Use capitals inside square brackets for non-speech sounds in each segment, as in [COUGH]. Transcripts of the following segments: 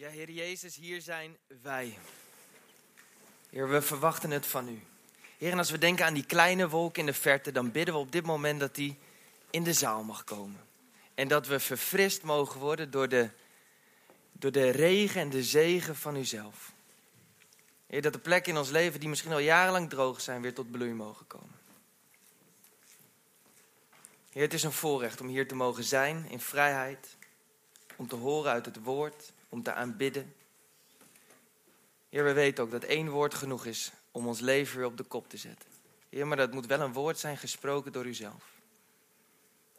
Ja, Heer Jezus, hier zijn wij. Heer, we verwachten het van u. Heer, en als we denken aan die kleine wolk in de verte, dan bidden we op dit moment dat die in de zaal mag komen. En dat we verfrist mogen worden door de, door de regen en de zegen van uzelf. Heer, dat de plekken in ons leven die misschien al jarenlang droog zijn, weer tot bloei mogen komen. Heer, het is een voorrecht om hier te mogen zijn in vrijheid, om te horen uit het woord, om te aanbidden. Heer, we weten ook dat één woord genoeg is om ons leven weer op de kop te zetten. Heer, maar dat moet wel een woord zijn gesproken door uzelf.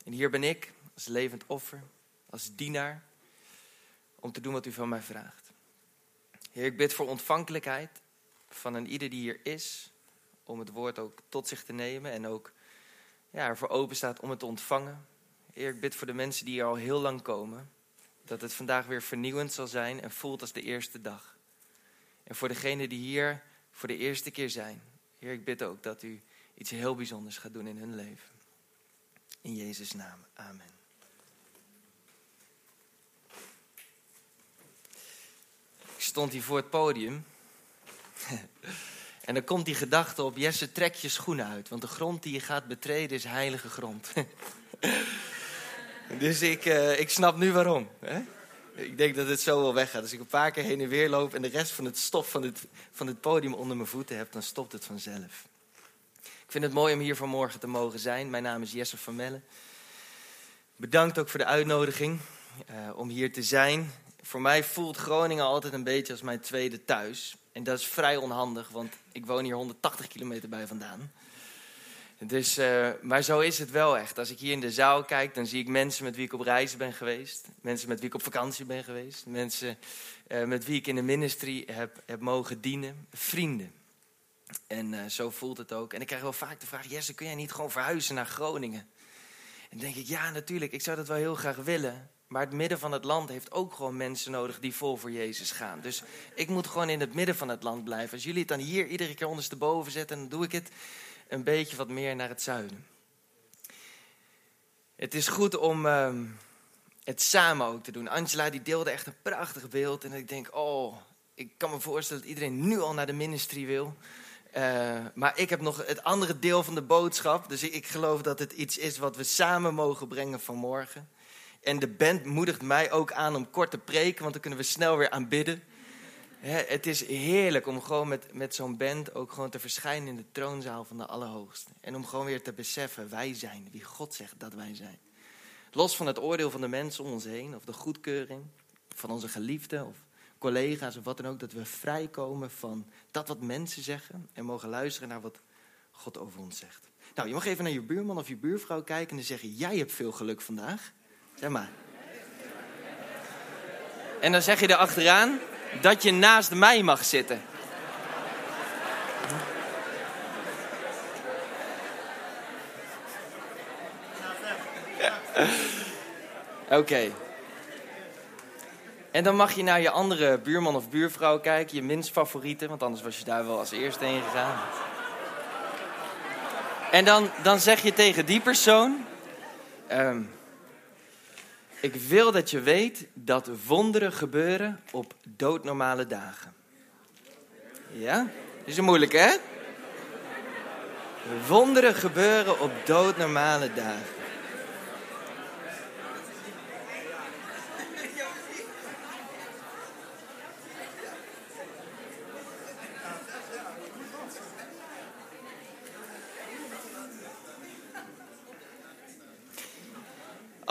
En hier ben ik als levend offer, als dienaar, om te doen wat u van mij vraagt. Heer, ik bid voor ontvankelijkheid van een ieder die hier is, om het woord ook tot zich te nemen en ook ja, ervoor open staat om het te ontvangen. Heer, ik bid voor de mensen die hier al heel lang komen, dat het vandaag weer vernieuwend zal zijn en voelt als de eerste dag. En voor degenen die hier voor de eerste keer zijn, Heer, ik bid ook dat u iets heel bijzonders gaat doen in hun leven. In Jezus' naam, amen. Ik stond hier voor het podium. [LAUGHS] en dan komt die gedachte op, Jesse, trek je schoenen uit. Want de grond die je gaat betreden is heilige grond. [LAUGHS] dus ik, uh, ik snap nu waarom. Hè? Ik denk dat het zo wel weggaat. Als ik een paar keer heen en weer loop en de rest van het stof van het, van het podium onder mijn voeten heb, dan stopt het vanzelf. Ik vind het mooi om hier vanmorgen te mogen zijn. Mijn naam is Jesse van Melle. Bedankt ook voor de uitnodiging uh, om hier te zijn. Voor mij voelt Groningen altijd een beetje als mijn tweede thuis. En dat is vrij onhandig, want ik woon hier 180 kilometer bij vandaan. Dus, uh, maar zo is het wel echt. Als ik hier in de zaal kijk, dan zie ik mensen met wie ik op reis ben geweest. Mensen met wie ik op vakantie ben geweest. Mensen uh, met wie ik in de ministry heb, heb mogen dienen. Vrienden. En uh, zo voelt het ook. En ik krijg wel vaak de vraag: Jesse, kun jij niet gewoon verhuizen naar Groningen? En dan denk ik: ja, natuurlijk, ik zou dat wel heel graag willen. Maar het midden van het land heeft ook gewoon mensen nodig die vol voor Jezus gaan. Dus ik moet gewoon in het midden van het land blijven. Als jullie het dan hier iedere keer ondersteboven zetten, dan doe ik het een beetje wat meer naar het zuiden. Het is goed om uh, het samen ook te doen. Angela die deelde echt een prachtig beeld. En ik denk, oh, ik kan me voorstellen dat iedereen nu al naar de ministry wil. Uh, maar ik heb nog het andere deel van de boodschap. Dus ik geloof dat het iets is wat we samen mogen brengen vanmorgen. En de band moedigt mij ook aan om kort te preken, want dan kunnen we snel weer aanbidden. Het is heerlijk om gewoon met, met zo'n band ook gewoon te verschijnen in de troonzaal van de Allerhoogste. En om gewoon weer te beseffen, wij zijn wie God zegt dat wij zijn. Los van het oordeel van de mensen om ons heen, of de goedkeuring van onze geliefden of collega's of wat dan ook, dat we vrijkomen van dat wat mensen zeggen en mogen luisteren naar wat God over ons zegt. Nou, je mag even naar je buurman of je buurvrouw kijken en zeggen: Jij hebt veel geluk vandaag. Zeg maar. En dan zeg je er achteraan dat je naast mij mag zitten. [LAUGHS] Oké. En dan mag je naar je andere buurman of buurvrouw kijken, je minst favoriete, want anders was je daar wel als eerste heen gegaan. En dan, dan zeg je tegen die persoon: um, Ik wil dat je weet dat wonderen gebeuren op doodnormale dagen. Ja? Is het moeilijk, hè? Wonderen gebeuren op doodnormale dagen.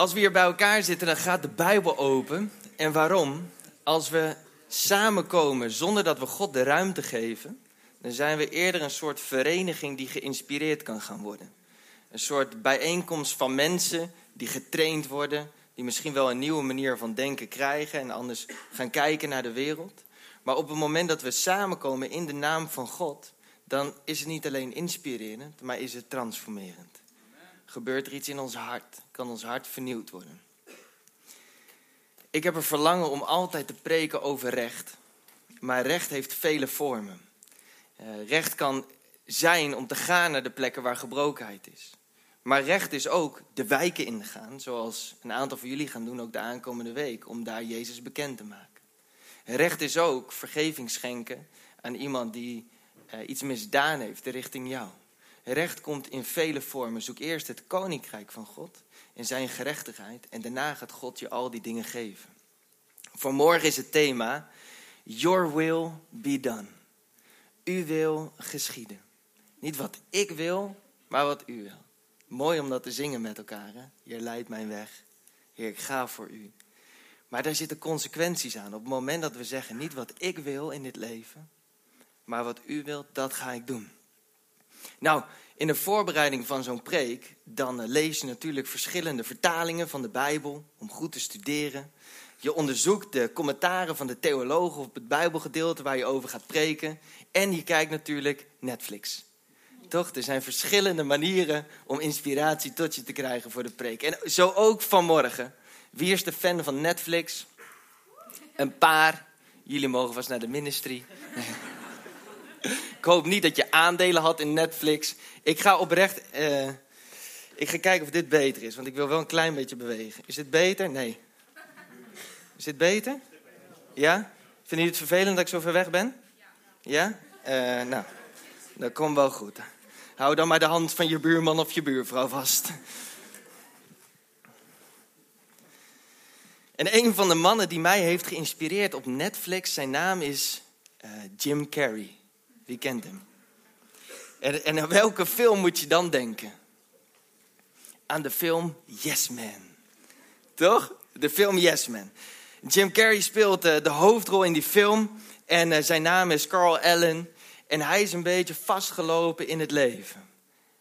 Als we hier bij elkaar zitten, dan gaat de Bijbel open. En waarom? Als we samenkomen zonder dat we God de ruimte geven, dan zijn we eerder een soort vereniging die geïnspireerd kan gaan worden. Een soort bijeenkomst van mensen die getraind worden, die misschien wel een nieuwe manier van denken krijgen en anders gaan kijken naar de wereld. Maar op het moment dat we samenkomen in de naam van God, dan is het niet alleen inspirerend, maar is het transformerend gebeurt er iets in ons hart. Kan ons hart vernieuwd worden. Ik heb een verlangen om altijd te preken over recht. Maar recht heeft vele vormen. Uh, recht kan zijn om te gaan naar de plekken waar gebrokenheid is. Maar recht is ook de wijken ingaan, zoals een aantal van jullie gaan doen ook de aankomende week, om daar Jezus bekend te maken. Recht is ook vergeving schenken aan iemand die uh, iets misdaan heeft richting jou. Recht komt in vele vormen. Zoek eerst het koninkrijk van God en zijn gerechtigheid. En daarna gaat God je al die dingen geven. Voor morgen is het thema Your will be done. U wil geschieden. Niet wat ik wil, maar wat u wil. Mooi om dat te zingen met elkaar. Hè? Heer, leidt mijn weg. Heer, ik ga voor u. Maar daar zitten consequenties aan. Op het moment dat we zeggen, niet wat ik wil in dit leven, maar wat u wilt, dat ga ik doen. Nou, in de voorbereiding van zo'n preek, dan eh, lees je natuurlijk verschillende vertalingen van de Bijbel om goed te studeren. Je onderzoekt de commentaren van de theologen op het Bijbelgedeelte waar je over gaat preken. En je kijkt natuurlijk Netflix. Toch? Er zijn verschillende manieren om inspiratie tot je te krijgen voor de preek. En zo ook vanmorgen. Wie is de fan van Netflix? Een paar. Jullie mogen vast naar de ministry. [LAUGHS] Ik hoop niet dat je aandelen had in Netflix. Ik ga oprecht. Uh, ik ga kijken of dit beter is, want ik wil wel een klein beetje bewegen. Is dit beter? Nee. Is dit beter? Ja? Vinden jullie het vervelend dat ik zo ver weg ben? Ja? Uh, nou, dat komt wel goed. Hou dan maar de hand van je buurman of je buurvrouw vast. En een van de mannen die mij heeft geïnspireerd op Netflix, zijn naam is uh, Jim Carrey. Wie kent hem? En, en aan welke film moet je dan denken? Aan de film Yes Man. Toch? De film Yes Man. Jim Carrey speelt uh, de hoofdrol in die film. En uh, zijn naam is Carl Allen. En hij is een beetje vastgelopen in het leven.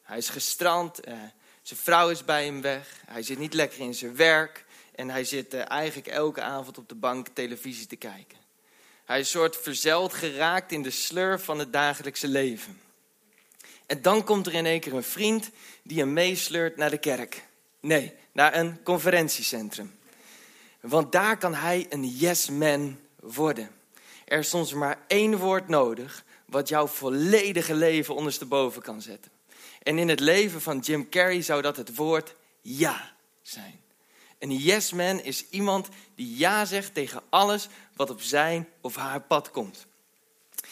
Hij is gestrand. Uh, zijn vrouw is bij hem weg. Hij zit niet lekker in zijn werk. En hij zit eigenlijk elke avond op de bank televisie te kijken. Hij is soort verzeld geraakt in de sleur van het dagelijkse leven. En dan komt er in één keer een vriend die hem meesleurt naar de kerk. Nee, naar een conferentiecentrum. Want daar kan hij een yes man worden. Er is soms maar één woord nodig wat jouw volledige leven ondersteboven kan zetten. En in het leven van Jim Carrey zou dat het woord ja zijn. Een yes man is iemand die ja zegt tegen alles wat op zijn of haar pad komt.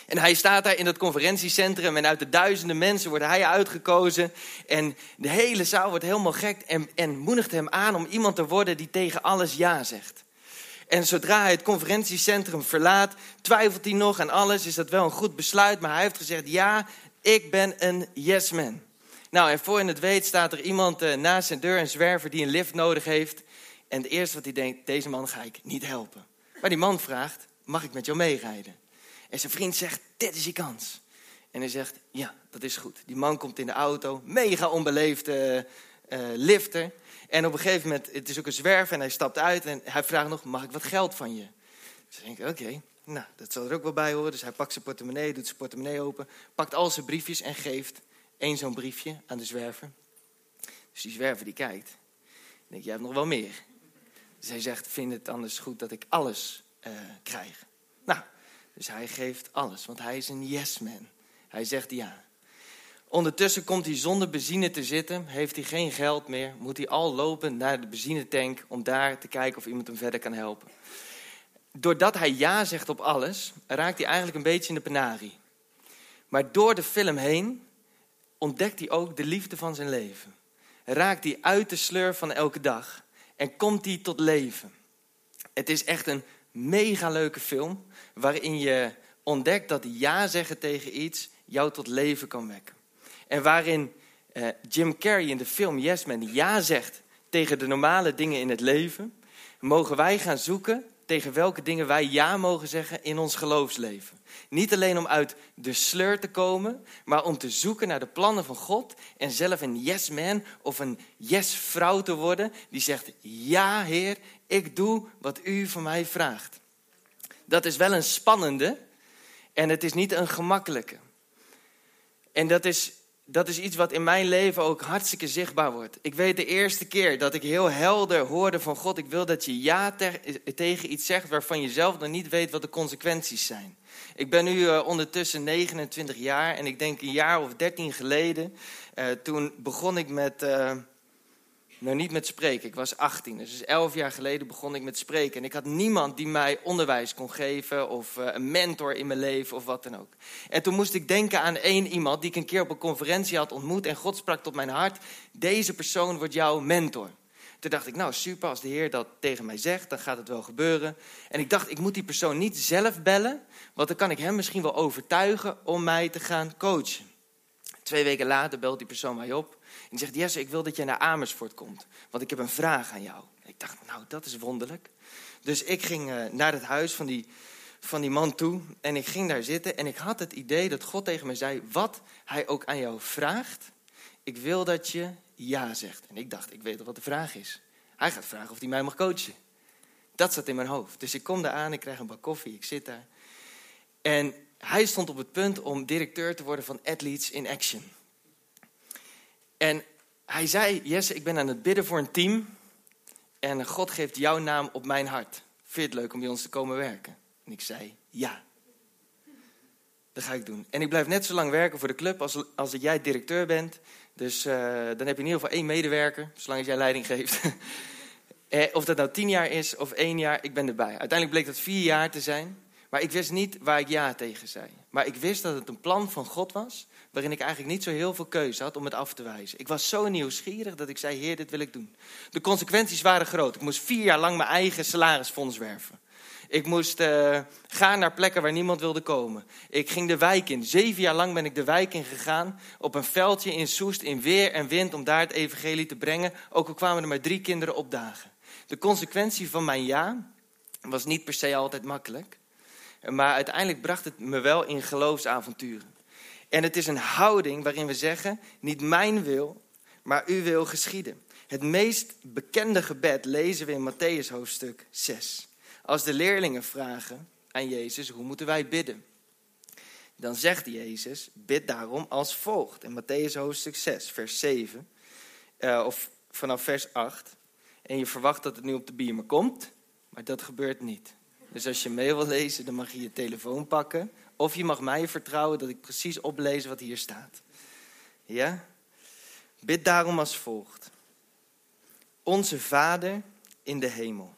En hij staat daar in het conferentiecentrum en uit de duizenden mensen wordt hij uitgekozen. En de hele zaal wordt helemaal gek en, en moedigt hem aan om iemand te worden die tegen alles ja zegt. En zodra hij het conferentiecentrum verlaat, twijfelt hij nog aan alles. Is dat wel een goed besluit? Maar hij heeft gezegd, ja, ik ben een yes man. Nou, en voor je het weet staat er iemand uh, naast zijn deur, een zwerver die een lift nodig heeft. En het eerste wat hij denkt, deze man ga ik niet helpen. Maar die man vraagt, mag ik met jou meerijden? En zijn vriend zegt, dit is je kans. En hij zegt, ja, dat is goed. Die man komt in de auto, mega onbeleefde uh, lifter. En op een gegeven moment, het is ook een zwerver en hij stapt uit en hij vraagt nog, mag ik wat geld van je? Dus ik denk, oké, nou, dat zal er ook wel bij horen. Dus hij pakt zijn portemonnee, doet zijn portemonnee open, pakt al zijn briefjes en geeft één zo'n briefje aan de zwerver. Dus die zwerver die kijkt. Ik denk, jij hebt nog wel meer. Hij zegt, vind het anders goed dat ik alles uh, krijg? Nou, dus hij geeft alles, want hij is een yes man. Hij zegt ja. Ondertussen komt hij zonder benzine te zitten, heeft hij geen geld meer, moet hij al lopen naar de benzinetank om daar te kijken of iemand hem verder kan helpen. Doordat hij ja zegt op alles, raakt hij eigenlijk een beetje in de penarie. Maar door de film heen ontdekt hij ook de liefde van zijn leven. Raakt hij uit de sleur van elke dag en komt hij tot leven. Het is echt een mega leuke film waarin je ontdekt dat ja zeggen tegen iets jou tot leven kan wekken. En waarin eh, Jim Carrey in de film Yes Man ja zegt tegen de normale dingen in het leven, mogen wij gaan zoeken tegen welke dingen wij ja mogen zeggen in ons geloofsleven. Niet alleen om uit de sleur te komen, maar om te zoeken naar de plannen van God en zelf een yes man of een yes vrouw te worden die zegt: Ja, Heer, ik doe wat u van mij vraagt. Dat is wel een spannende en het is niet een gemakkelijke. En dat is dat is iets wat in mijn leven ook hartstikke zichtbaar wordt. Ik weet de eerste keer dat ik heel helder hoorde van God: ik wil dat je ja tegen iets zegt waarvan je zelf nog niet weet wat de consequenties zijn. Ik ben nu uh, ondertussen 29 jaar en ik denk een jaar of 13 geleden, uh, toen begon ik met, uh, Nou, niet met spreken. Ik was 18. Dus 11 jaar geleden begon ik met spreken. En ik had niemand die mij onderwijs kon geven. Of uh, een mentor in mijn leven of wat dan ook. En toen moest ik denken aan één iemand die ik een keer op een conferentie had ontmoet. En God sprak tot mijn hart: Deze persoon wordt jouw mentor. Toen dacht ik, nou super, als de Heer dat tegen mij zegt, dan gaat het wel gebeuren. En ik dacht, ik moet die persoon niet zelf bellen, want dan kan ik hem misschien wel overtuigen om mij te gaan coachen. Twee weken later belt die persoon mij op en zegt, Jesse, ik wil dat jij naar Amersfoort komt, want ik heb een vraag aan jou. Ik dacht, nou, dat is wonderlijk. Dus ik ging uh, naar het huis van die, van die man toe en ik ging daar zitten en ik had het idee dat God tegen mij zei, wat hij ook aan jou vraagt, ik wil dat je ja zegt. En ik dacht, ik weet al wat de vraag is. Hij gaat vragen of hij mij mag coachen. Dat zat in mijn hoofd. Dus ik kom daar aan, ik krijg een bak koffie, ik zit daar. En hij stond op het punt om directeur te worden van Athletes in Action. En hij zei, Jesse, ik ben aan het bidden voor een team. En God geeft jouw naam op mijn hart. Vind je het leuk om bij ons te komen werken? En ik zei, ja. Dat ga ik doen. En ik blijf net zo lang werken voor de club als, als jij directeur bent. Dus uh, dan heb je in ieder geval één medewerker, zolang jij leiding geeft. [LAUGHS] Eh, of dat nou tien jaar is of één jaar, ik ben erbij. Uiteindelijk bleek dat vier jaar te zijn. Maar ik wist niet waar ik ja tegen zei. Maar ik wist dat het een plan van God was, waarin ik eigenlijk niet zo heel veel keuze had om het af te wijzen. Ik was zo nieuwsgierig dat ik zei, heer, dit wil ik doen. De consequenties waren groot. Ik moest vier jaar lang mijn eigen salarisfonds werven. Ik moest uh, gaan naar plekken waar niemand wilde komen. Ik ging de wijk in. Zeven jaar lang ben ik de wijk in gegaan. Op een veldje in Soest, in weer en wind, om daar het evangelie te brengen. Ook al kwamen er maar drie kinderen opdagen. De consequentie van mijn ja was niet per se altijd makkelijk. Maar uiteindelijk bracht het me wel in geloofsavonturen. En het is een houding waarin we zeggen: niet mijn wil, maar uw wil geschieden. Het meest bekende gebed lezen we in Matthäus hoofdstuk 6. Als de leerlingen vragen aan Jezus, hoe moeten wij bidden? Dan zegt Jezus, bid daarom als volgt. In Matthäus hoofdstuk 6, vers 7, uh, of vanaf vers 8. En je verwacht dat het nu op de biermer komt, maar dat gebeurt niet. Dus als je mee wil lezen, dan mag je je telefoon pakken. Of je mag mij vertrouwen dat ik precies oplees wat hier staat. Ja? Bid daarom als volgt. Onze Vader in de hemel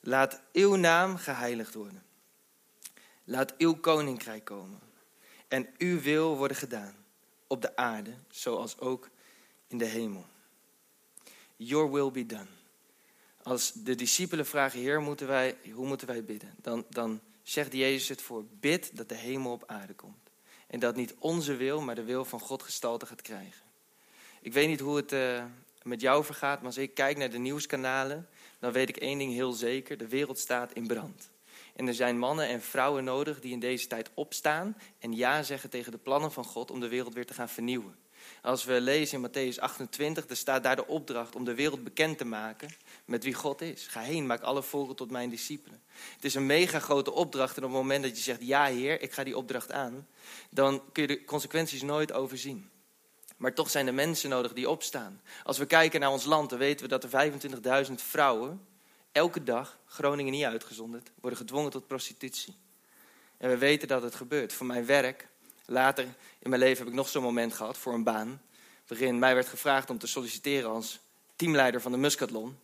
Laat uw naam geheiligd worden. Laat uw koninkrijk komen. En uw wil worden gedaan. Op de aarde, zoals ook in de hemel. Your will be done. Als de discipelen vragen, Heer, moeten wij, hoe moeten wij bidden? Dan, dan zegt Jezus het voor, bid dat de hemel op aarde komt. En dat niet onze wil, maar de wil van God gestalte gaat krijgen. Ik weet niet hoe het uh, met jou vergaat, maar als ik kijk naar de nieuwskanalen, dan weet ik één ding heel zeker: de wereld staat in brand. En er zijn mannen en vrouwen nodig die in deze tijd opstaan en ja zeggen tegen de plannen van God om de wereld weer te gaan vernieuwen. Als we lezen in Matthäus 28, dan staat daar de opdracht om de wereld bekend te maken met wie God is. Ga heen, maak alle volken tot mijn discipelen. Het is een mega grote opdracht en op het moment dat je zegt, ja heer, ik ga die opdracht aan, dan kun je de consequenties nooit overzien. Maar toch zijn er mensen nodig die opstaan. Als we kijken naar ons land, dan weten we dat er 25.000 vrouwen elke dag, Groningen niet uitgezonderd, worden gedwongen tot prostitutie. En we weten dat het gebeurt. Voor mijn werk, later in mijn leven heb ik nog zo'n moment gehad voor een baan, waarin mij werd gevraagd om te solliciteren als teamleider van de Muscatlon.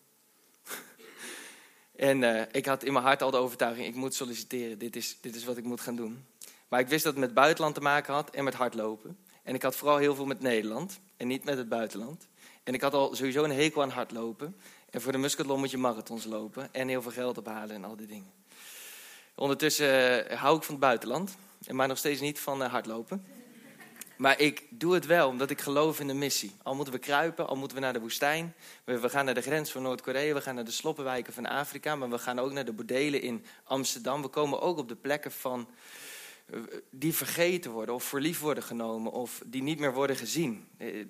[LAUGHS] en uh, ik had in mijn hart al de overtuiging, ik moet solliciteren, dit is, dit is wat ik moet gaan doen. Maar ik wist dat het met buitenland te maken had en met hardlopen. En ik had vooral heel veel met Nederland en niet met het buitenland. En ik had al sowieso een hekel aan hardlopen. En voor de muscatlon moet je marathons lopen en heel veel geld ophalen en al die dingen. Ondertussen uh, hou ik van het buitenland, maar nog steeds niet van uh, hardlopen. Maar ik doe het wel omdat ik geloof in de missie. Al moeten we kruipen, al moeten we naar de woestijn. We, gaan naar de grens van Noord-Korea, we gaan naar de sloppenwijken van Afrika. Maar we gaan ook naar de bordelen in Amsterdam. We komen ook op de plekken van die vergeten worden of voor worden genomen of die niet meer worden gezien. Eh,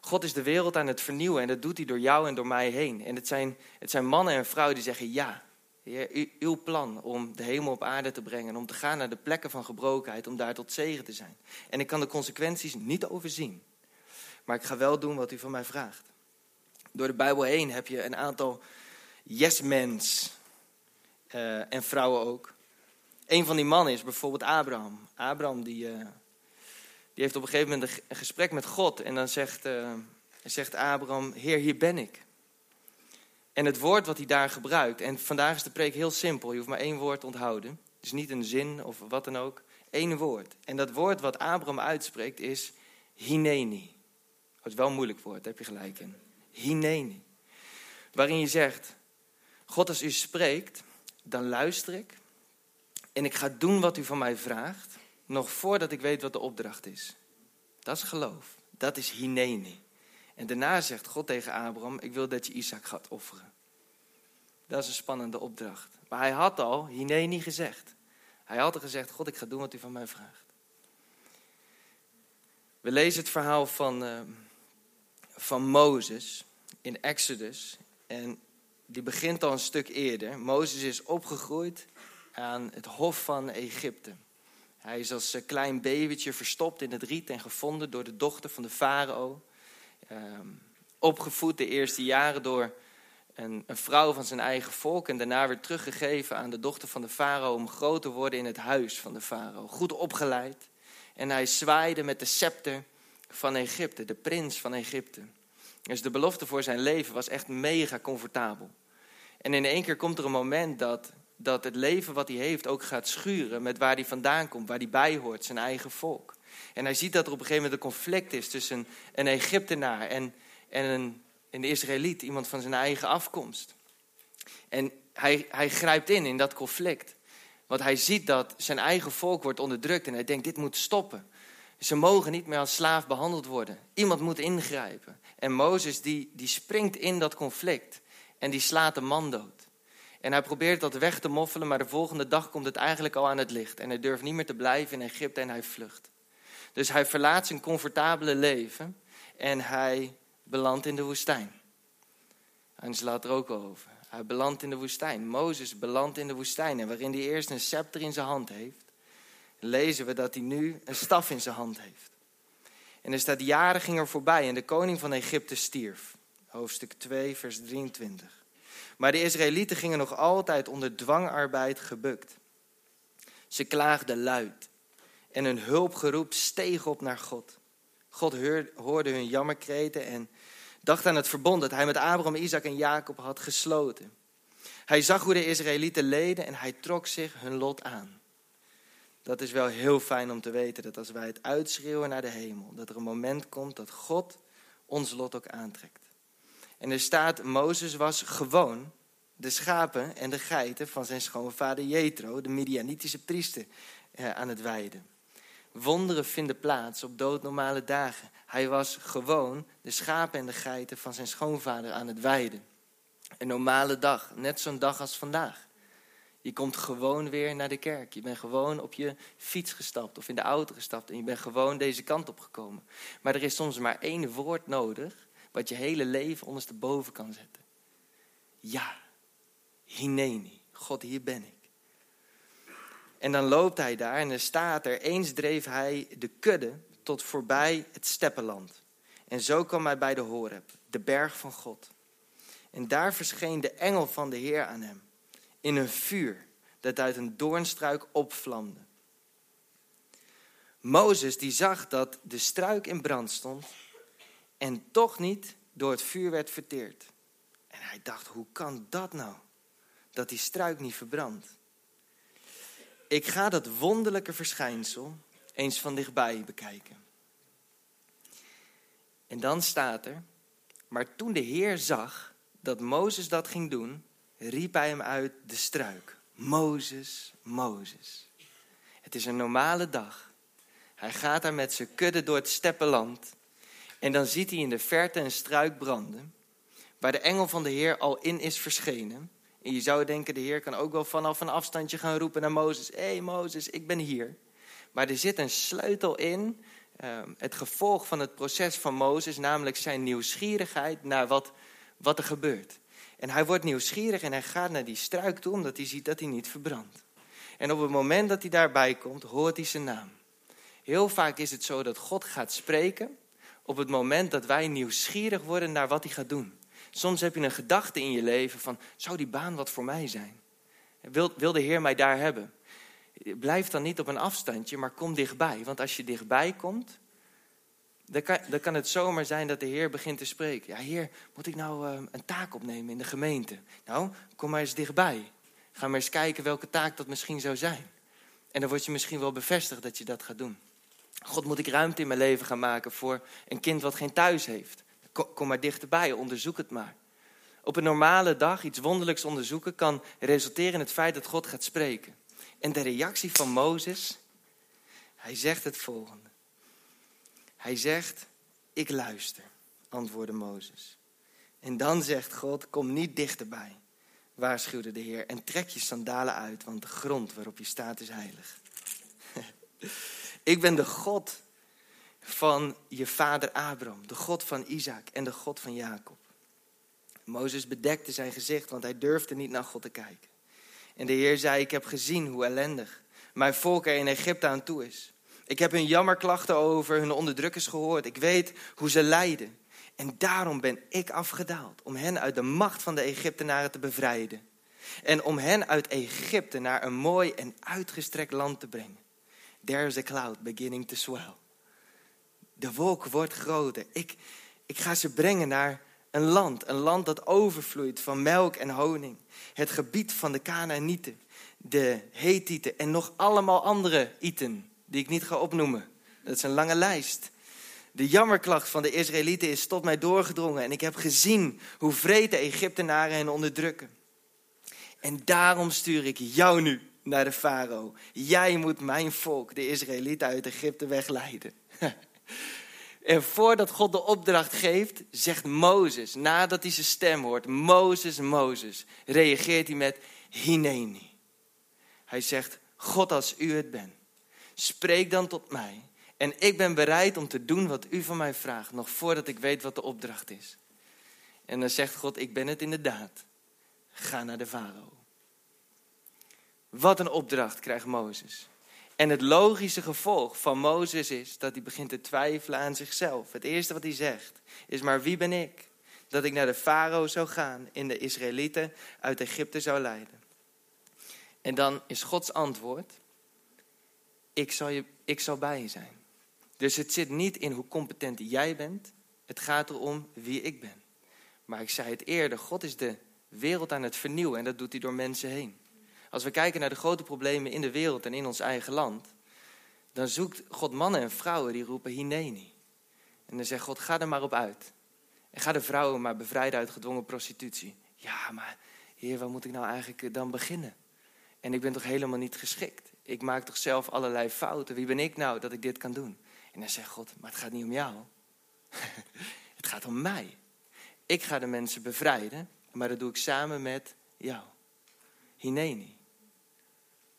God is de wereld aan het vernieuwen en dat doet hij door jou en door mij heen. En het zijn, het zijn mannen en vrouwen die zeggen ja. Heer, uw plan om de hemel op aarde te brengen, om te gaan naar de plekken van gebrokenheid, om daar tot zegen te zijn. En ik kan de consequenties niet overzien, maar ik ga wel doen wat u van mij vraagt. Door de Bijbel heen heb je een aantal yes-mens uh, en vrouwen ook, een van die mannen is bijvoorbeeld Abraham. Abraham die, uh, die heeft op een gegeven moment een gesprek met God. En dan zegt, uh, zegt Abraham, Heer, hier ben ik. En het woord wat hij daar gebruikt, en vandaag is de preek heel simpel, je hoeft maar één woord te onthouden. Dus niet een zin of wat dan ook, één woord. En dat woord wat Abraham uitspreekt is hineni. Dat is wel een moeilijk woord, heb je gelijk in. Hineni. Waarin je zegt, God als u spreekt, dan luister ik. En ik ga doen wat u van mij vraagt, nog voordat ik weet wat de opdracht is. Dat is geloof. Dat is hineni. En daarna zegt God tegen Abraham, ik wil dat je Isaac gaat offeren. Dat is een spannende opdracht. Maar hij had al hineni gezegd. Hij had al gezegd, God, ik ga doen wat u van mij vraagt. We lezen het verhaal van, uh, van Mozes in Exodus. En die begint al een stuk eerder. Mozes is opgegroeid aan het hof van Egypte. Hij is als klein babytje verstopt in het riet en gevonden door de dochter van de farao. Ehm, opgevoed de eerste jaren door een, een, vrouw van zijn eigen volk en daarna weer teruggegeven aan de dochter van de farao om groot te worden in het huis van de farao. Goed opgeleid. En hij zwaaide met de scepter van Egypte, de prins van Egypte. Dus de belofte voor zijn leven was echt mega comfortabel. En in één keer komt er een moment dat, dat het leven wat hij heeft ook gaat schuren met waar hij vandaan komt, waar hij bij hoort, zijn eigen volk. En hij ziet dat er op een gegeven moment een conflict is tussen een Egyptenaar en, en een, Israëliet, iemand van zijn eigen afkomst. En hij, hij grijpt in in dat conflict. Want hij ziet dat zijn eigen volk wordt onderdrukt en hij denkt, dit moet stoppen. Ze mogen niet meer als slaaf behandeld worden. Iemand moet ingrijpen. En Mozes die, die springt in dat conflict en die slaat de man dood. En hij probeert dat weg te moffelen, maar de volgende dag komt het eigenlijk al aan het licht. En hij durft niet meer te blijven in Egypte en hij vlucht. Dus hij verlaat zijn comfortabele leven en hij belandt in de woestijn. En ze laat er ook over. Hij belandt in de woestijn. Mozes belandt in de woestijn. En waarin hij eerst een scepter in zijn hand heeft, lezen we dat hij nu een staf in zijn hand heeft. En er staat, jaren gingen voorbij en de koning van Egypte stierf. Hoofdstuk 2, vers 23. Maar de Israëlieten gingen nog altijd onder dwangarbeid gebukt. Ze klaagden luid en hun hulpgeroep steeg op naar God. God hoorde hun jammerkreten en dacht aan het verbond dat hij met Abraham, Isaac en Jacob had gesloten. Hij zag hoe de Israëlieten leden en hij trok zich hun lot aan. Dat is wel heel fijn om te weten dat als wij het uitschreeuwen naar de hemel, dat er een moment komt dat God ons lot ook aantrekt. En er staat, Mozes was gewoon de schapen en de geiten van zijn schoonvader Jethro, de Midianitische priester, eh, aan het weiden. Wonderen vinden plaats op doodnormale dagen. Hij was gewoon de schapen en de geiten van zijn schoonvader aan het weiden. Een normale dag, net zo'n dag als vandaag. Je komt gewoon weer naar de kerk. Je bent gewoon op je fiets gestapt of in de auto gestapt en je bent gewoon deze kant op gekomen. Maar er is soms maar één woord nodig wat je hele leven ondersteboven kan zetten. Ja, hineni, God hier ben ik. En dan loopt hij daar en er staat er, eens dreef hij de kudde tot voorbij het steppenland. En zo kwam hij bij de Horeb, de berg van God. En daar verscheen de engel van de Heer aan hem, in een vuur dat uit een doornstruik opvlamde. Mozes die zag dat de struik in brand stond en toch niet door het vuur werd verteerd. En hij dacht, hoe kan dat nou? Dat die struik niet verbrandt. Ik ga dat wonderlijke verschijnsel eens van dichtbij bekijken. En dan staat er, maar toen de Heer zag dat Mozes dat ging doen, riep hij hem uit de struik. Mozes, Mozes. Het is een normale dag. Hij gaat daar met zijn kudde door het steppenland. En dan ziet hij in de verte een struik branden, waar de engel van de Heer al in is verschenen. En je zou denken, de Heer kan ook wel vanaf een afstandje gaan roepen naar Mozes. Hé hey Mozes, ik ben hier. Maar er zit een sleutel in, ehm, het gevolg van het proces van Mozes, namelijk zijn nieuwsgierigheid naar wat, wat er gebeurt. En hij wordt nieuwsgierig en hij gaat naar die struik toe, omdat hij ziet dat hij niet verbrandt. En op het moment dat hij daarbij komt, hoort hij zijn naam. Heel vaak is het zo dat God gaat spreken op het moment dat wij nieuwsgierig worden naar wat hij gaat doen. Soms heb je een gedachte in je leven van, zou die baan wat voor mij zijn? Wil, wil de Heer mij daar hebben? Blijf dan niet op een afstandje, maar kom dichtbij. Want als je dichtbij komt, dan kan, dan kan het zomaar zijn dat de Heer begint te spreken. Ja, Heer, moet ik nou uh, een taak opnemen in de gemeente? Nou, kom maar eens dichtbij. Ga maar eens kijken welke taak dat misschien zou zijn. En dan word je misschien wel bevestigd dat je dat gaat doen. God, moet ik ruimte in mijn leven gaan maken voor een kind wat geen thuis heeft? Kom, maar dichterbij, onderzoek het maar. Op een normale dag iets wonderlijks onderzoeken kan resulteren in het feit dat God gaat spreken. En de reactie van Mozes, hij zegt het volgende. Hij zegt, ik luister, antwoordde Mozes. En dan zegt God, kom niet dichterbij, waarschuwde de Heer, en trek je sandalen uit, want de grond waarop je staat is heilig. [LAUGHS] ik ben de God van je vader Abraham, de God van Isaac en de God van Jacob. Mozes bedekte zijn gezicht, want hij durfde niet naar God te kijken. En de Heer zei, ik heb gezien hoe ellendig mijn volk er in Egypte aan toe is. Ik heb hun jammerklachten over hun onderdrukkers gehoord. Ik weet hoe ze lijden. En daarom ben ik afgedaald om hen uit de macht van de Egyptenaren te bevrijden. En om hen uit Egypte naar een mooi en uitgestrekt land te brengen. There is a cloud beginning to swell. De wolk wordt groter. Ik, ik ga ze brengen naar een land, een land dat overvloeit van melk en honing. Het gebied van de Canaanieten, de Hethieten en nog allemaal andere Iten die ik niet ga opnoemen. Dat is een lange lijst. De jammerklacht van de Israëlieten is tot mij doorgedrongen en ik heb gezien hoe vreed de Egyptenaren hen onderdrukken. En daarom stuur ik jou nu naar de farao. Jij moet mijn volk, de Israëlieten, uit Egypte wegleiden. [LAUGHS] En voordat God de opdracht geeft, zegt Mozes, nadat hij zijn stem hoort, Mozes, Mozes, reageert hij met Hineni. Hij zegt, God als u het bent, spreek dan tot mij. En ik ben bereid om te doen wat u van mij vraagt, nog voordat ik weet wat de opdracht is. En dan zegt God, ik ben het inderdaad. Ga naar de farao. Wat een opdracht krijgt Mozes. En het logische gevolg van Mozes is dat hij begint te twijfelen aan zichzelf. Het eerste wat hij zegt is, maar wie ben ik? Dat ik naar de farao zou gaan en de Israëlieten uit Egypte zou leiden. En dan is Gods antwoord, ik zal, je, ik zal bij je zijn. Dus het zit niet in hoe competent jij bent, het gaat erom wie ik ben. Maar ik zei het eerder, God is de wereld aan het vernieuwen en dat doet hij door mensen heen. Als we kijken naar de grote problemen in de wereld en in ons eigen land, dan zoekt God mannen en vrouwen die roepen Hineni. En dan zegt God, ga er maar op uit. En ga de vrouwen maar bevrijden uit gedwongen prostitutie. Ja, maar heer, waar moet ik nou eigenlijk eh, dan beginnen? En ik ben toch helemaal niet geschikt? Ik maak toch zelf allerlei fouten? Wie ben ik nou dat ik dit kan doen? En dan zegt God, maar het gaat niet om jou. [LAUGHS] het gaat om mij. Ik ga de mensen bevrijden, maar dat doe ik samen met jou. Hineni.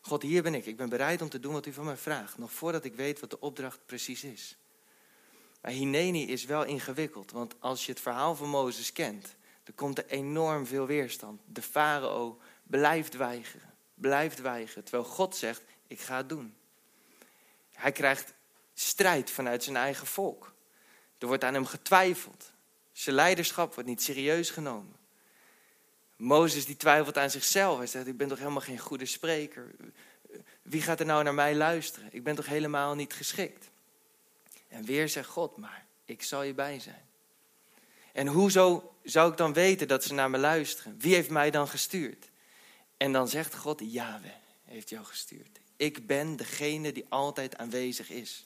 God, hier ben ik. Ik ben bereid om te doen wat u van mij vraagt. Nog voordat ik weet wat de opdracht precies is. Maar Hineni is wel ingewikkeld. Want als je het verhaal van Mozes kent. Dan komt er enorm veel weerstand. De farao blijft weigeren. Blijft weigeren. Terwijl God zegt, ik ga het doen. Hij krijgt strijd vanuit zijn eigen volk. Er wordt aan hem getwijfeld. Zijn leiderschap wordt niet serieus genomen. Mozes die twijfelt aan zichzelf. Hij zegt, ik ben toch helemaal geen goede spreker. Wie gaat er nou naar mij luisteren? Ik ben toch helemaal niet geschikt? En weer zegt God, maar ik zal je bij zijn. En hoezo zou ik dan weten dat ze naar me luisteren? Wie heeft mij dan gestuurd? En dan zegt God, Yahweh heeft jou gestuurd. Ik ben degene die altijd aanwezig is.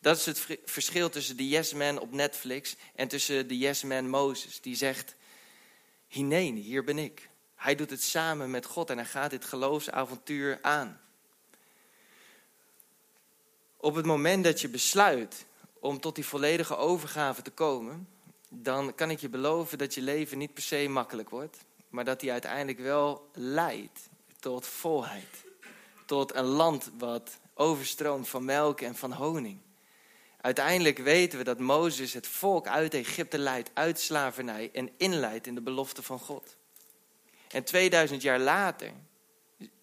Dat is het verschil tussen de Yes Man op Netflix en tussen de Yes Man Mozes. Die zegt, Hineni, hier ben ik. Hij doet het samen met God en hij gaat dit geloofsavontuur aan. Op het moment dat je besluit om tot die volledige overgave te komen, dan kan ik je beloven dat je leven niet per se makkelijk wordt, maar dat die uiteindelijk wel leidt tot volheid. Tot een land wat overstroomt van melk en van honing. Uiteindelijk weten we dat Mozes het volk uit Egypte leidt, uit slavernij en inleidt in de belofte van God. En 2000 jaar later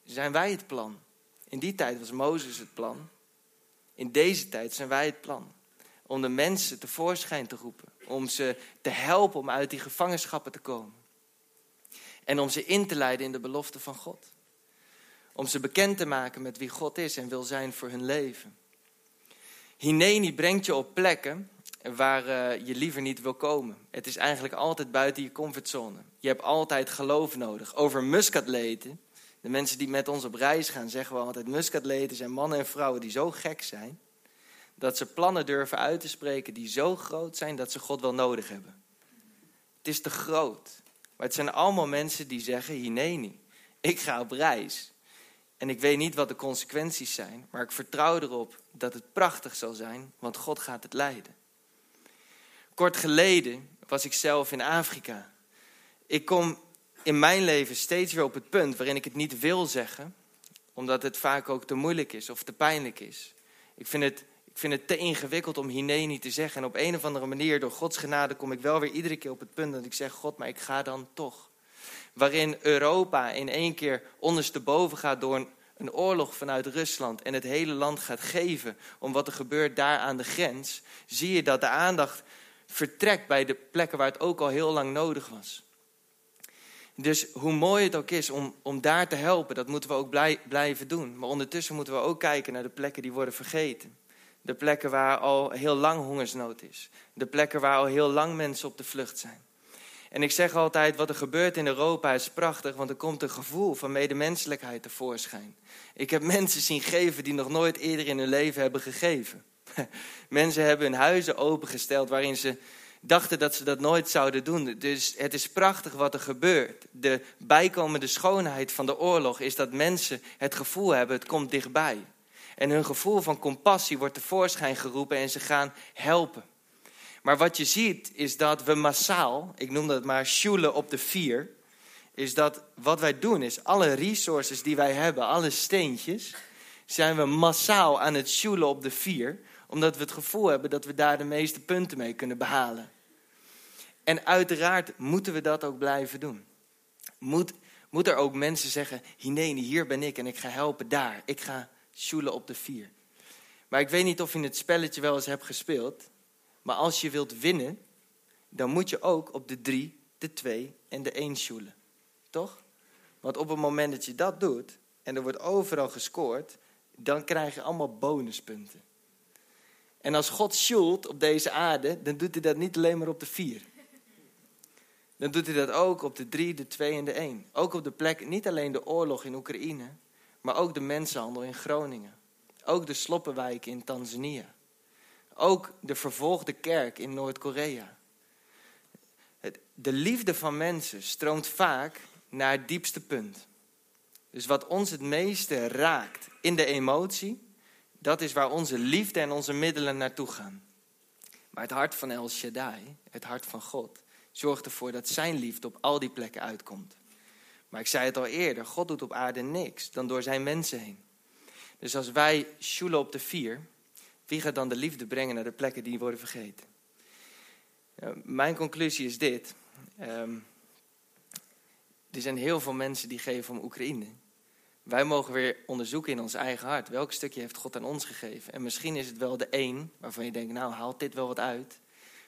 zijn wij het plan. In die tijd was Mozes het plan. In deze tijd zijn wij het plan. Om de mensen tevoorschijn te roepen. Om ze te helpen om uit die gevangenschappen te komen. En om ze in te leiden in de belofte van God. Om ze bekend te maken met wie God is en wil zijn voor hun leven. Hineni brengt je op plekken waar uh, je liever niet wil komen. Het is eigenlijk altijd buiten je comfortzone. Je hebt altijd geloof nodig. Over muskatleten, de mensen die met ons op reis gaan, zeggen we altijd: muskatleten zijn mannen en vrouwen die zo gek zijn dat ze plannen durven uit te spreken die zo groot zijn dat ze God wel nodig hebben. Het is te groot. Maar het zijn allemaal mensen die zeggen: Hineni, ik ga op reis. En ik weet niet wat de consequenties zijn, maar ik vertrouw erop dat het prachtig zal zijn, want God gaat het leiden. Kort geleden was ik zelf in Afrika. Ik kom in mijn leven steeds weer op het punt waarin ik het niet wil zeggen, omdat het vaak ook te moeilijk is of te pijnlijk is. Ik vind het, ik vind het te ingewikkeld om hier niet te zeggen. En op een of andere manier, door Gods genade, kom ik wel weer iedere keer op het punt dat ik zeg: God, maar ik ga dan toch. Waarin Europa in één keer ondersteboven gaat door een, oorlog vanuit Rusland en het hele land gaat geven om wat er gebeurt daar aan de grens, zie je dat de aandacht vertrekt bij de plekken waar het ook al heel lang nodig was. Dus hoe mooi het ook is om, om daar te helpen, dat moeten we ook blij, blijven doen. Maar ondertussen moeten we ook kijken naar de plekken die worden vergeten. De plekken waar al heel lang hongersnood is. De plekken waar al heel lang mensen op de vlucht zijn. En ik zeg altijd, wat er gebeurt in Europa is prachtig, want er komt een gevoel van medemenselijkheid tevoorschijn. Ik heb mensen zien geven die nog nooit eerder in hun leven hebben gegeven. [LAUGHS] Mensen hebben hun huizen opengesteld waarin ze dachten dat ze dat nooit zouden doen. Dus het is prachtig wat er gebeurt. De bijkomende schoonheid van de oorlog is dat mensen het gevoel hebben, het komt dichtbij. En hun gevoel van compassie wordt tevoorschijn geroepen en ze gaan helpen. Maar wat je ziet is dat we massaal, ik noem dat maar sjoelen op de vier, is dat wat wij doen is alle resources die wij hebben, alle steentjes, zijn we massaal aan het sjoelen op de vier, omdat we het gevoel hebben dat we daar de meeste punten mee kunnen behalen. En uiteraard moeten we dat ook blijven doen. Moet, moet er ook mensen zeggen, nee, hier ben ik en ik ga helpen daar. Ik ga sjoelen op de vier. Maar ik weet niet of je het spelletje wel eens hebt gespeeld. Maar als je wilt winnen, dan moet je ook op de drie, de twee en de één sjoelen. Toch? Want op het moment dat je dat doet en er wordt overal gescoord, dan krijg je allemaal bonuspunten. En als God sjoelt op deze aarde, dan doet hij dat niet alleen maar op de vier. Dan doet hij dat ook op de drie, de twee en de één. Ook op de plek, niet alleen de oorlog in Oekraïne, maar ook de mensenhandel in Groningen. Ook de sloppenwijken in Tanzania. Ook de vervolgde kerk in Noord-Korea. De liefde van mensen stroomt vaak naar het diepste punt. Dus wat ons het meeste raakt in de emotie, dat is waar onze liefde en onze middelen naartoe gaan. Maar het hart van El Shaddai, het hart van God, zorgt ervoor dat zijn liefde op al die plekken uitkomt. Maar ik zei het al eerder, God doet op aarde niks dan door zijn mensen heen. Dus als wij sjoelen op de vier, wie gaat dan de liefde brengen naar de plekken die worden vergeten? mijn conclusie is dit. Um, er zijn heel veel mensen die geven om Oekraïne. Wij mogen weer onderzoeken in ons eigen hart. Welk stukje heeft God aan ons gegeven? En misschien is het wel de één waarvan je denkt, nou haalt dit wel wat uit.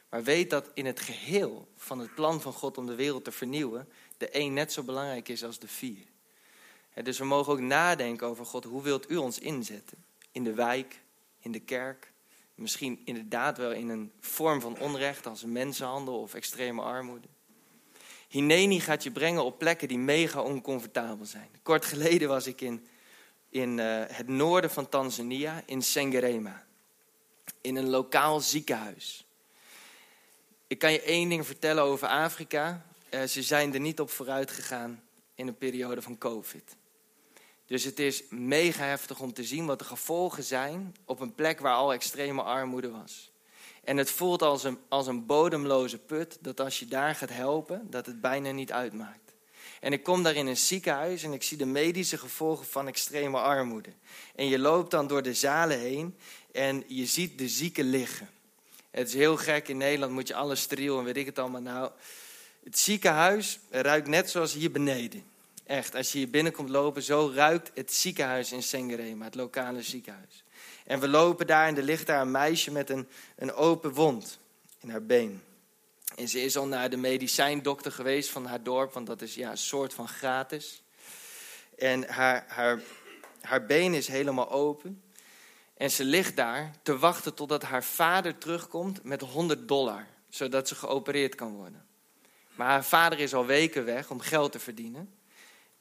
Maar weet dat in het geheel van het plan van God om de wereld te vernieuwen, de één net zo belangrijk is als de vier. dus we mogen ook nadenken over God, hoe wilt u ons inzetten? In de wijk, in de kerk, misschien inderdaad wel in een vorm van onrecht als mensenhandel of extreme armoede. Hineni gaat je brengen op plekken die mega oncomfortabel zijn. Kort geleden was ik in, in uh, het noorden van Tanzania, in Sengerema. In een lokaal ziekenhuis. Ik kan je één ding vertellen over Afrika. Uh, ze zijn er niet op vooruit gegaan in een periode van COVID. Dus het is mega heftig om te zien wat de gevolgen zijn op een plek waar al extreme armoede was. En het voelt als een, als een bodemloze put, dat als je daar gaat helpen, dat het bijna niet uitmaakt. En ik kom daar in een ziekenhuis en ik zie de medische gevolgen van extreme armoede. En je loopt dan door de zalen heen en je ziet de zieken liggen. Het is heel gek, in Nederland moet je alles steriel en weet ik het allemaal. Nou, het ziekenhuis ruikt net zoals hier beneden. Echt, als je hier binnenkomt lopen, zo ruikt het ziekenhuis in Sengerema, het lokale ziekenhuis. En we lopen daar en er ligt daar een meisje met een, een open wond in haar been. En ze is al naar de medicijndokter geweest van haar dorp, want dat is ja, een soort van gratis. En haar, haar, haar been is helemaal open. En ze ligt daar te wachten totdat haar vader terugkomt met 100 dollar, zodat ze geopereerd kan worden. Maar haar vader is al weken weg om geld te verdienen.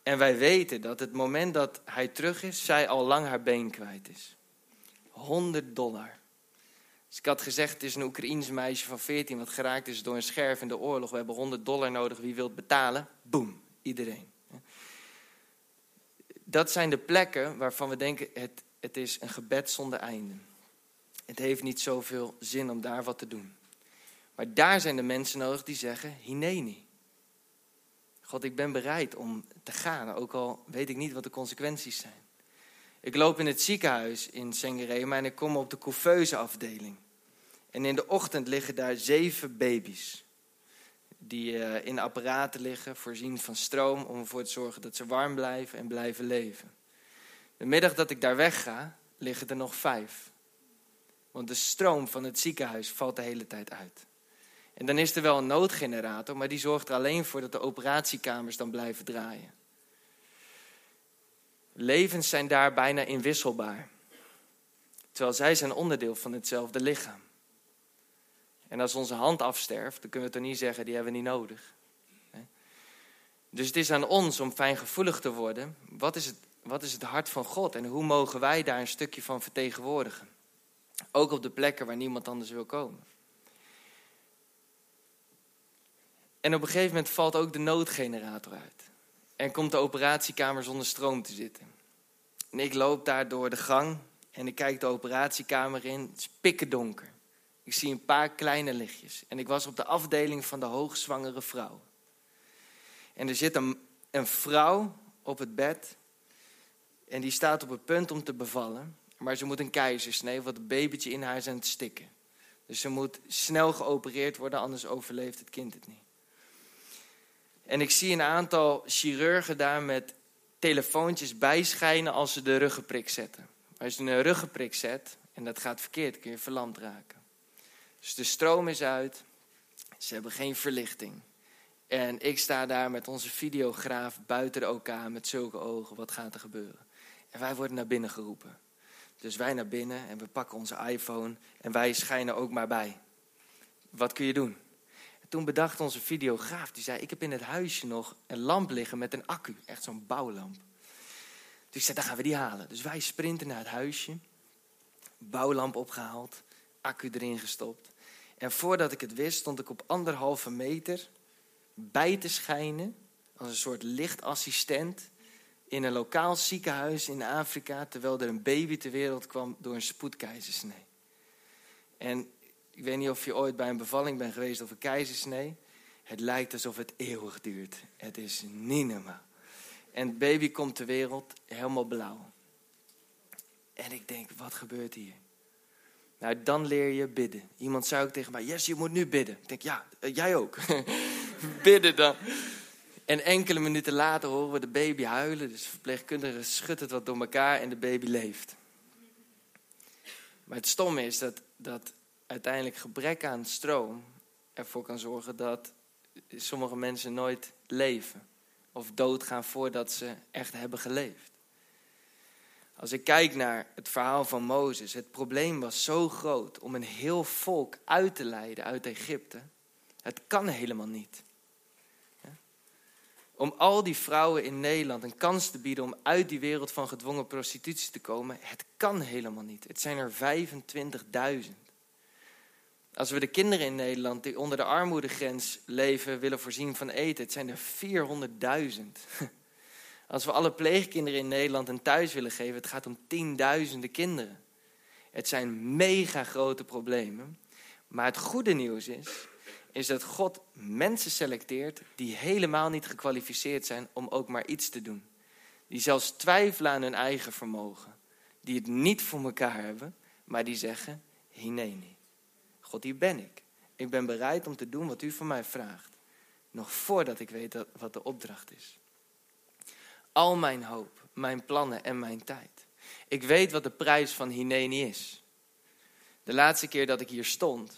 En wij weten dat het moment dat hij terug is, zij al lang haar been kwijt is. 100 dollar. Dus ik had gezegd, het is een Oekraïens meisje van 14 wat geraakt is door een scherf in de oorlog. We hebben 100 dollar nodig, wie wilt betalen? Boom, iedereen. Dat zijn de plekken waarvan we denken, het, het is een gebed zonder einde. Het heeft niet zoveel zin om daar wat te doen. Maar daar zijn de mensen nodig die zeggen, hineni. God, ik ben bereid om te gaan, ook al weet ik niet wat de consequenties zijn. Ik loop in het ziekenhuis in Sengerema en ik kom op de couveuse afdeling. En in de ochtend liggen daar zeven baby's. Die uh, in apparaten liggen, voorzien van stroom, om ervoor te zorgen dat ze warm blijven en blijven leven. De middag dat ik daar wegga, liggen er nog vijf. Want de stroom van het ziekenhuis valt de hele tijd uit. En dan is er wel een noodgenerator, maar die zorgt er alleen voor dat de operatiekamers dan blijven draaien. Levens zijn daar bijna inwisselbaar. Terwijl zij zijn onderdeel van hetzelfde lichaam. En als onze hand afsterft, dan kunnen we toch niet zeggen, die hebben we niet nodig. Dus het is aan ons om fijngevoelig te worden. Wat is, het, wat is het hart van God en hoe mogen wij daar een stukje van vertegenwoordigen? Ook op de plekken waar niemand anders wil komen. En op een gegeven moment valt ook de noodgenerator uit. En komt de operatiekamer zonder stroom te zitten. En ik loop daar door de gang en ik kijk de operatiekamer in. Het is pikken donker. Ik zie een paar kleine lichtjes. En ik was op de afdeling van de hoogzwangere vrouw. En er zit een, een vrouw op het bed. En die staat op het punt om te bevallen. Maar ze moet een keizersnee, want het babytje in haar is aan het stikken. Dus ze moet snel geopereerd worden, anders overleeft het kind het niet. En ik zie een aantal chirurgen daar met telefoontjes bijschijnen als ze de ruggenprik zetten. Als je een ruggenprik zet en dat gaat verkeerd, kun je verlamd raken. Dus de stroom is uit, ze hebben geen verlichting. En ik sta daar met onze videograaf buiten de OK met zulke ogen. Wat gaat er gebeuren? En wij worden naar binnen geroepen. Dus wij naar binnen en we pakken onze iPhone en wij schijnen ook maar bij. Wat kun je doen? Toen bedacht onze videograaf, die zei, ik heb in het huisje nog een lamp liggen met een accu. Echt zo'n bouwlamp. Dus ik zei, dan gaan we die halen. Dus wij sprinten naar het huisje. Bouwlamp opgehaald, accu erin gestopt. En voordat ik het wist, stond ik op anderhalve meter bij te schijnen. Als een soort lichtassistent in een lokaal ziekenhuis in Afrika. Terwijl er een baby ter wereld kwam door een spoedkeizersnee. En ik weet niet of je ooit bij een bevalling bent geweest of een keizersnee. Het lijkt alsof het eeuwig duurt. Het is niet normaal. En het baby komt ter wereld helemaal blauw. En ik denk, wat gebeurt hier? Nou, dan leer je bidden. Iemand zei ook tegen mij, yes, je moet nu bidden. Ik denk, ja, eh, jij ook. [LAUGHS] bidden dan. En enkele minuten later horen we de baby huilen. Dus verpleegkundige schudt het wat door elkaar en de baby leeft. Maar het stomme is dat, dat uiteindelijk gebrek aan stroom ervoor kan zorgen dat sommige mensen nooit leven. Of doodgaan voordat ze echt hebben geleefd. Als ik kijk naar het verhaal van Mozes, het probleem was zo groot om een heel volk uit te leiden uit Egypte. Het kan helemaal niet. Om al die vrouwen in Nederland een kans te bieden om uit die wereld van gedwongen prostitutie te komen, het kan helemaal niet. Het zijn er 25.000. Als we de kinderen in Nederland die onder de armoedegrens leven willen voorzien van eten, het zijn er 400.000. [LAUGHS] Als we alle pleegkinderen in Nederland een thuis willen geven, het gaat om tienduizenden kinderen. Het zijn mega grote problemen. Maar het goede nieuws is, is dat God mensen selecteert die helemaal niet gekwalificeerd zijn om ook maar iets te doen. Die zelfs twijfelen aan hun eigen vermogen. Die het niet voor elkaar hebben, maar die zeggen, hineni. God, hier ben ik. Ik ben bereid om te doen wat u van mij vraagt. Nog voordat ik weet wat de opdracht is. Al mijn hoop, mijn plannen en mijn tijd. Ik weet wat de prijs van Hineni is. De laatste keer dat ik hier stond,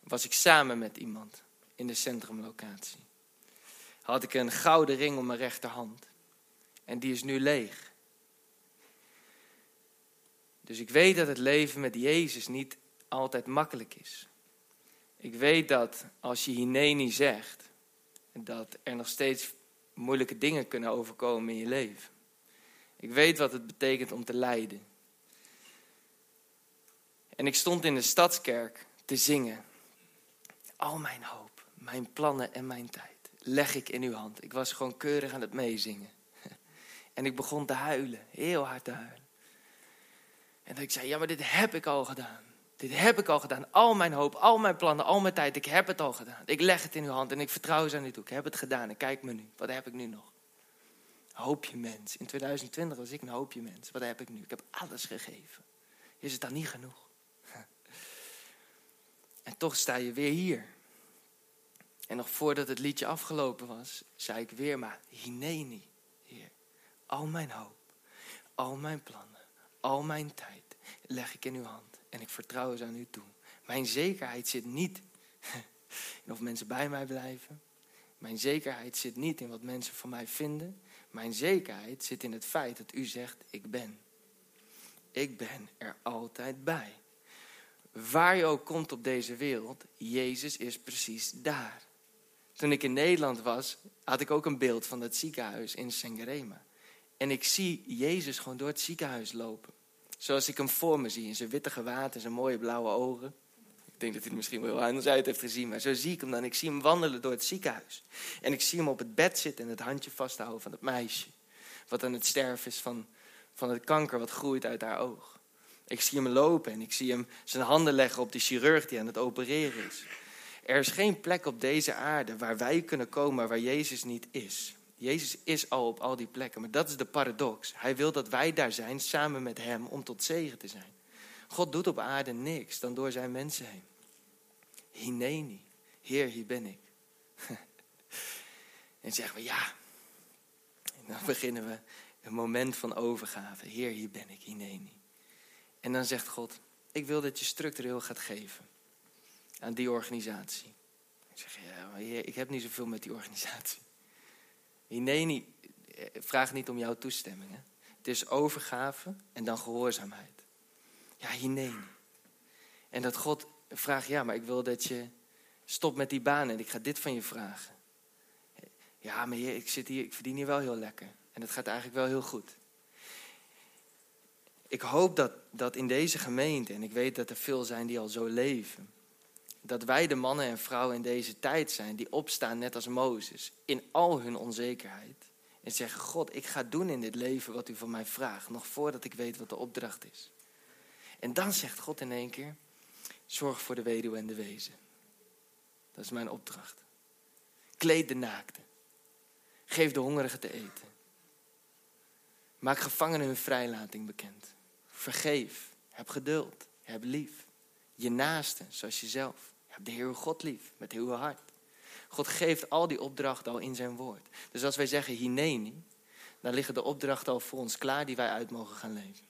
was ik samen met iemand in de centrumlocatie. Had ik een gouden ring om mijn rechterhand. En die is nu leeg. Dus ik weet dat het leven met Jezus niet altijd makkelijk is. Ik weet dat als je Hineni zegt, dat er nog steeds moeilijke dingen kunnen overkomen in je leven. Ik weet wat het betekent om te lijden. En ik stond in de stadskerk te zingen. Al mijn hoop, mijn plannen en mijn tijd leg ik in uw hand. Ik was gewoon keurig aan het meezingen. [LAUGHS] En ik begon te huilen, heel hard te huilen. En ik zei, ja, maar dit heb ik al gedaan. Dit heb ik al gedaan. Al mijn hoop, al mijn plannen, al mijn tijd. Ik heb het al gedaan. Ik leg het in uw hand en ik vertrouw ze aan u toe. Ik heb het gedaan en kijk me nu. Wat heb ik nu nog? Hoopje mens. In 2020 was ik een hoopje mens. Wat heb ik nu? Ik heb alles gegeven. Is het dan niet genoeg? [LAUGHS] En toch sta je weer hier. En nog voordat het liedje afgelopen was, zei ik weer maar, Hineni, Heer. Al mijn hoop, al mijn plannen, al mijn tijd leg ik in uw hand. En ik vertrouw ze aan u toe. Mijn zekerheid zit niet [LAUGHS] in of mensen bij mij blijven. Mijn zekerheid zit niet in wat mensen van mij vinden. Mijn zekerheid zit in het feit dat u zegt, ik ben. Ik ben er altijd bij. Waar je ook komt op deze wereld, Jezus is precies daar. Toen ik in Nederland was, had ik ook een beeld van dat ziekenhuis in Sengerema. En ik zie Jezus gewoon door het ziekenhuis lopen. Zoals ik hem voor me zie, in zijn witte gewaad en zijn mooie blauwe ogen. Ik denk dat hij er misschien wel heel anders uit heeft gezien, maar zo zie ik hem dan. Ik zie hem wandelen door het ziekenhuis. En ik zie hem op het bed zitten en het handje vasthouden van het meisje. Wat aan het sterven is van, van het kanker wat groeit uit haar oog. Ik zie hem lopen en ik zie hem zijn handen leggen op de chirurg die aan het opereren is. Er is geen plek op deze aarde waar wij kunnen komen waar Jezus niet is. Jezus is al op al die plekken, maar dat is de paradox. Hij wil dat wij daar zijn samen met Hem om tot zegen te zijn. God doet op aarde niks dan door zijn mensen heen. Hineni, Heer, hier ben ik. [LAUGHS] en zeggen we ja. En dan beginnen we een moment van overgave. Heer, hier ben ik, Hineni. En dan zegt God, ik wil dat je structureel gaat geven aan die organisatie. Ik zeg, ja, maar ik heb niet zoveel met die organisatie. Nee, vraag niet om jouw toestemming. Hè? Het is overgave en dan gehoorzaamheid. Ja, nee. En dat God vraagt, ja, maar ik wil dat je stopt met die baan en ik ga dit van je vragen. Ja, maar heer, ik, zit hier, ik verdien hier wel heel lekker. En het gaat eigenlijk wel heel goed. Ik hoop dat, dat in deze gemeente, en ik weet dat er veel zijn die al zo leven, dat wij de mannen en vrouwen in deze tijd zijn die opstaan net als Mozes in al hun onzekerheid. En zeggen, God, ik ga doen in dit leven wat u van mij vraagt, nog voordat ik weet wat de opdracht is. En dan zegt God in één keer, zorg voor de weduwe en de wezen. Dat is mijn opdracht. Kleed de naakte. Geef de hongerigen te eten. Maak gevangenen hun vrijlating bekend. Vergeef. Heb geduld. Heb lief. Je naaste zoals jezelf. De Heer God lief, met heel uw hart. God geeft al die opdrachten al in zijn woord. Dus als wij zeggen hineni, dan liggen de opdrachten al voor ons klaar die wij uit mogen gaan leven.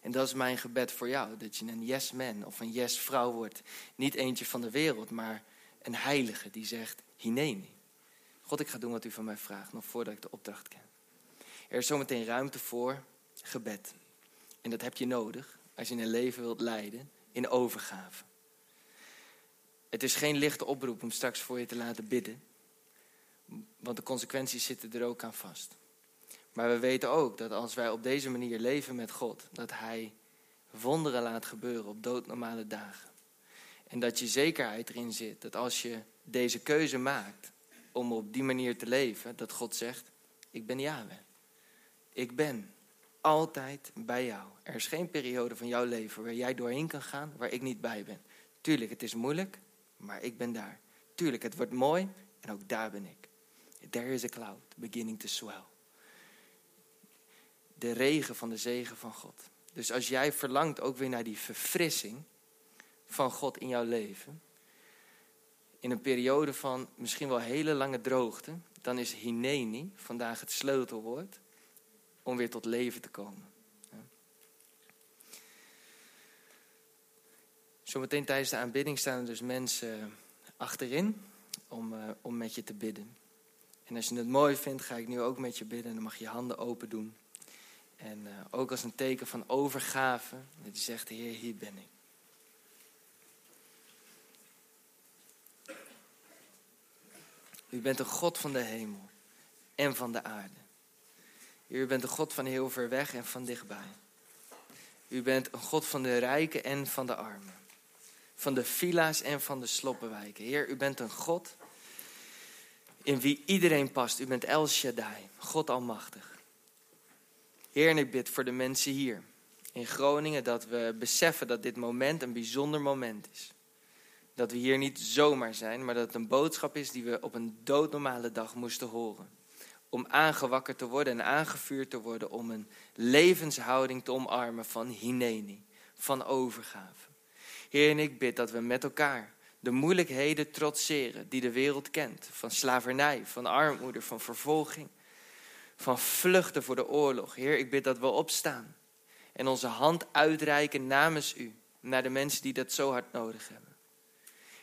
En dat is mijn gebed voor jou, dat je een yes man of een yes vrouw wordt. Niet eentje van de wereld, maar een heilige die zegt hineni. God, ik ga doen wat u van mij vraagt, nog voordat ik de opdracht ken. Er is zometeen ruimte voor gebed. En dat heb je nodig als je een leven wilt leiden in overgave. Het is geen lichte oproep om straks voor je te laten bidden. Want de consequenties zitten er ook aan vast. Maar we weten ook dat als wij op deze manier leven met God, dat Hij wonderen laat gebeuren op doodnormale dagen. En dat je zekerheid erin zit dat als je deze keuze maakt om op die manier te leven, dat God zegt: Ik ben Yahweh. Ik ben altijd bij jou. Er is geen periode van jouw leven waar jij doorheen kan gaan waar ik niet bij ben. Tuurlijk, het is moeilijk maar ik ben daar. Tuurlijk, het wordt mooi en ook daar ben ik. There is a cloud beginning to swell. De regen van de zegen van God. Dus als jij verlangt ook weer naar die verfrissing van God in jouw leven, in een periode van misschien wel hele lange droogte, dan is hineni vandaag het sleutelwoord om weer tot leven te komen. Zometeen tijdens de aanbidding staan er dus mensen achterin om, uh, om met je te bidden. En als je het mooi vindt, ga ik nu ook met je bidden. En dan mag je je handen open doen. En uh, ook als een teken van overgave, dat je zegt, Heer, hier ben ik. U bent een God van de hemel en van de aarde. U bent een God van heel ver weg en van dichtbij. U bent een God van de rijken en van de armen. Van de villa's en van de sloppenwijken. Heer, u bent een God in wie iedereen past. U bent El Shaddai, God Almachtig. Heer, en ik bid voor de mensen hier in Groningen dat we beseffen dat dit moment een bijzonder moment is. Dat we hier niet zomaar zijn, maar dat het een boodschap is die we op een doodnormale dag moesten horen. Om aangewakkerd te worden en aangevuurd te worden om een levenshouding te omarmen van hineni, van overgave. Heer, en ik bid dat we met elkaar de moeilijkheden trotseren die de wereld kent. Van slavernij, van armoede, van vervolging, van vluchten voor de oorlog. Heer, ik bid dat we opstaan en onze hand uitreiken namens u naar de mensen die dat zo hard nodig hebben.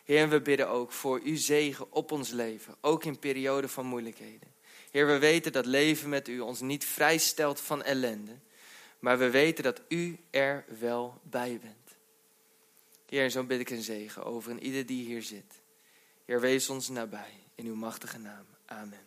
Heer, we bidden ook voor uw zegen op ons leven, ook in perioden van moeilijkheden. Heer, we weten dat leven met u ons niet vrijstelt van ellende, maar we weten dat u er wel bij bent. Heer, zo bid ik een zegen over en ieder die hier zit. Heer, wees ons nabij in uw machtige naam. Amen.